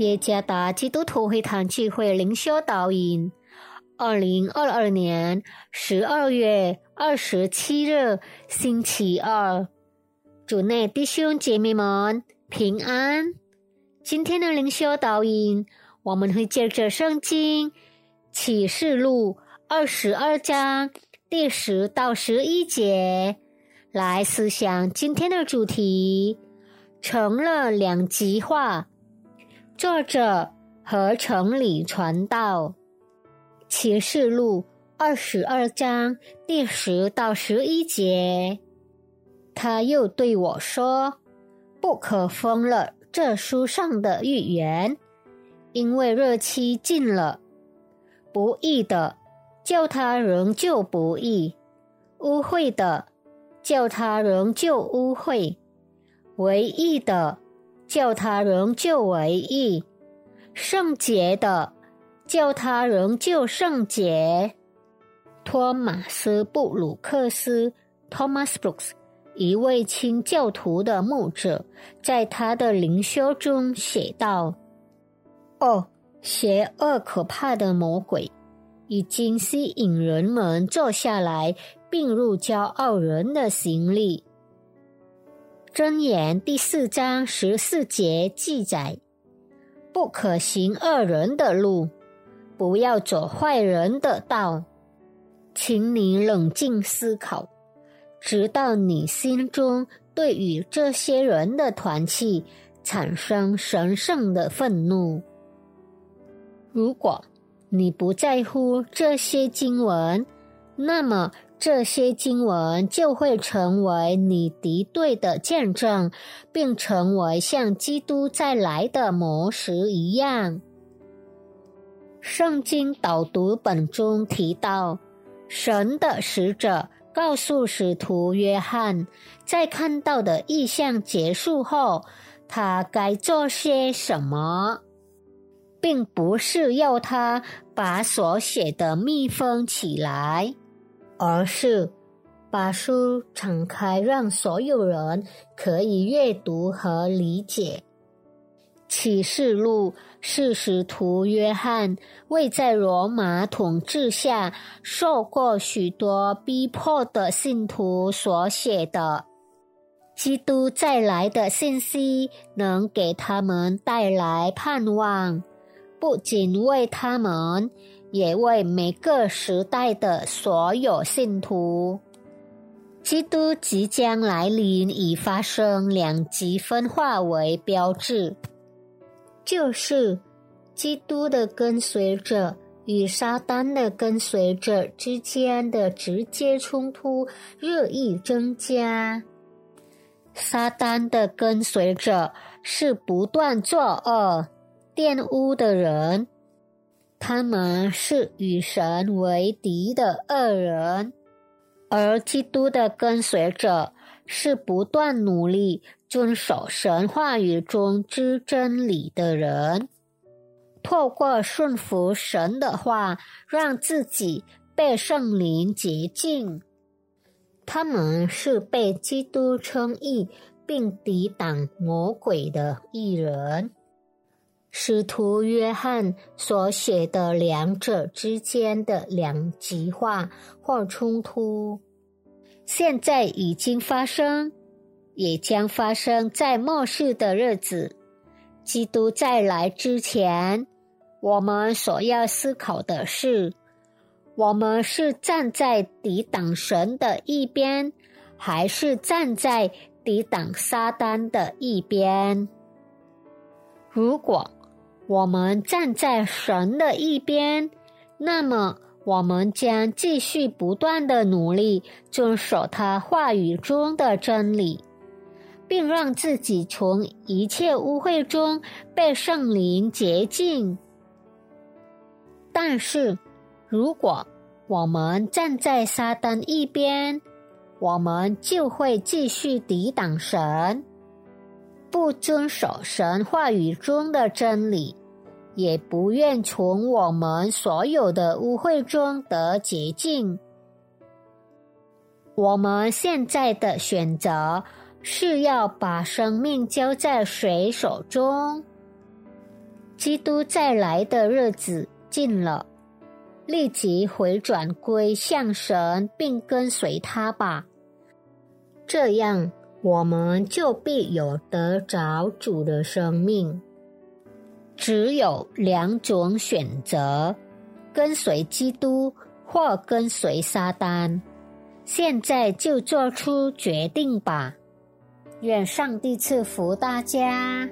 耶加达基督徒会堂聚会灵修导引，二零二二年十二月二十七日星期二，主内弟兄姐妹们平安。今天的灵修导引，我们会借着圣经启示录二十二章第十到十一节来思想今天的主题，成了两极化。作者和城里传道，启示录二十二章第十到十一节。他又对我说：“不可封了这书上的预言，因为日期近了。不义的，叫他仍旧不义；污秽的，叫他仍旧污秽；唯义的。”叫他仍旧为义，圣洁的；叫他仍旧圣洁。托马斯·布鲁克斯 （Thomas Brooks） 一位清教徒的牧者，在他的灵修中写道：“哦，邪恶可怕的魔鬼，已经吸引人们坐下来，并入骄傲人的行李。”箴言第四章十四节记载：“不可行恶人的路，不要走坏人的道。”请你冷静思考，直到你心中对于这些人的团契产生神圣的愤怒。如果你不在乎这些经文，那么。这些经文就会成为你敌对的见证，并成为像基督再来的模式一样。圣经导读本中提到，神的使者告诉使徒约翰，在看到的意象结束后，他该做些什么，并不是要他把所写的密封起来。而是把书敞开，让所有人可以阅读和理解。启示录是使徒约翰为在罗马统治下受过许多逼迫的信徒所写的。基督再来的信息能给他们带来盼望，不仅为他们。也为每个时代的所有信徒，基督即将来临已发生两极分化为标志，就是基督的跟随者与撒旦的跟随者之间的直接冲突日益增加。撒旦的跟随者是不断作恶、玷污的人。他们是与神为敌的恶人，而基督的跟随者是不断努力遵守神话语中之真理的人，透过顺服神的话，让自己被圣灵洁净。他们是被基督称义并抵挡魔鬼的艺人。使徒约翰所写的两者之间的两极化或冲突，现在已经发生，也将发生在末世的日子。基督再来之前，我们所要思考的是：我们是站在抵挡神的一边，还是站在抵挡撒旦的一边？如果我们站在神的一边，那么我们将继续不断的努力遵守他话语中的真理，并让自己从一切污秽中被圣灵洁净。但是，如果我们站在撒旦一边，我们就会继续抵挡神，不遵守神话语中的真理。也不愿从我们所有的污秽中得洁净。我们现在的选择是要把生命交在谁手中？基督再来的日子近了，立即回转归向神，并跟随他吧。这样，我们就必有得着主的生命。只有两种选择：跟随基督或跟随撒旦。现在就做出决定吧。愿上帝赐福大家。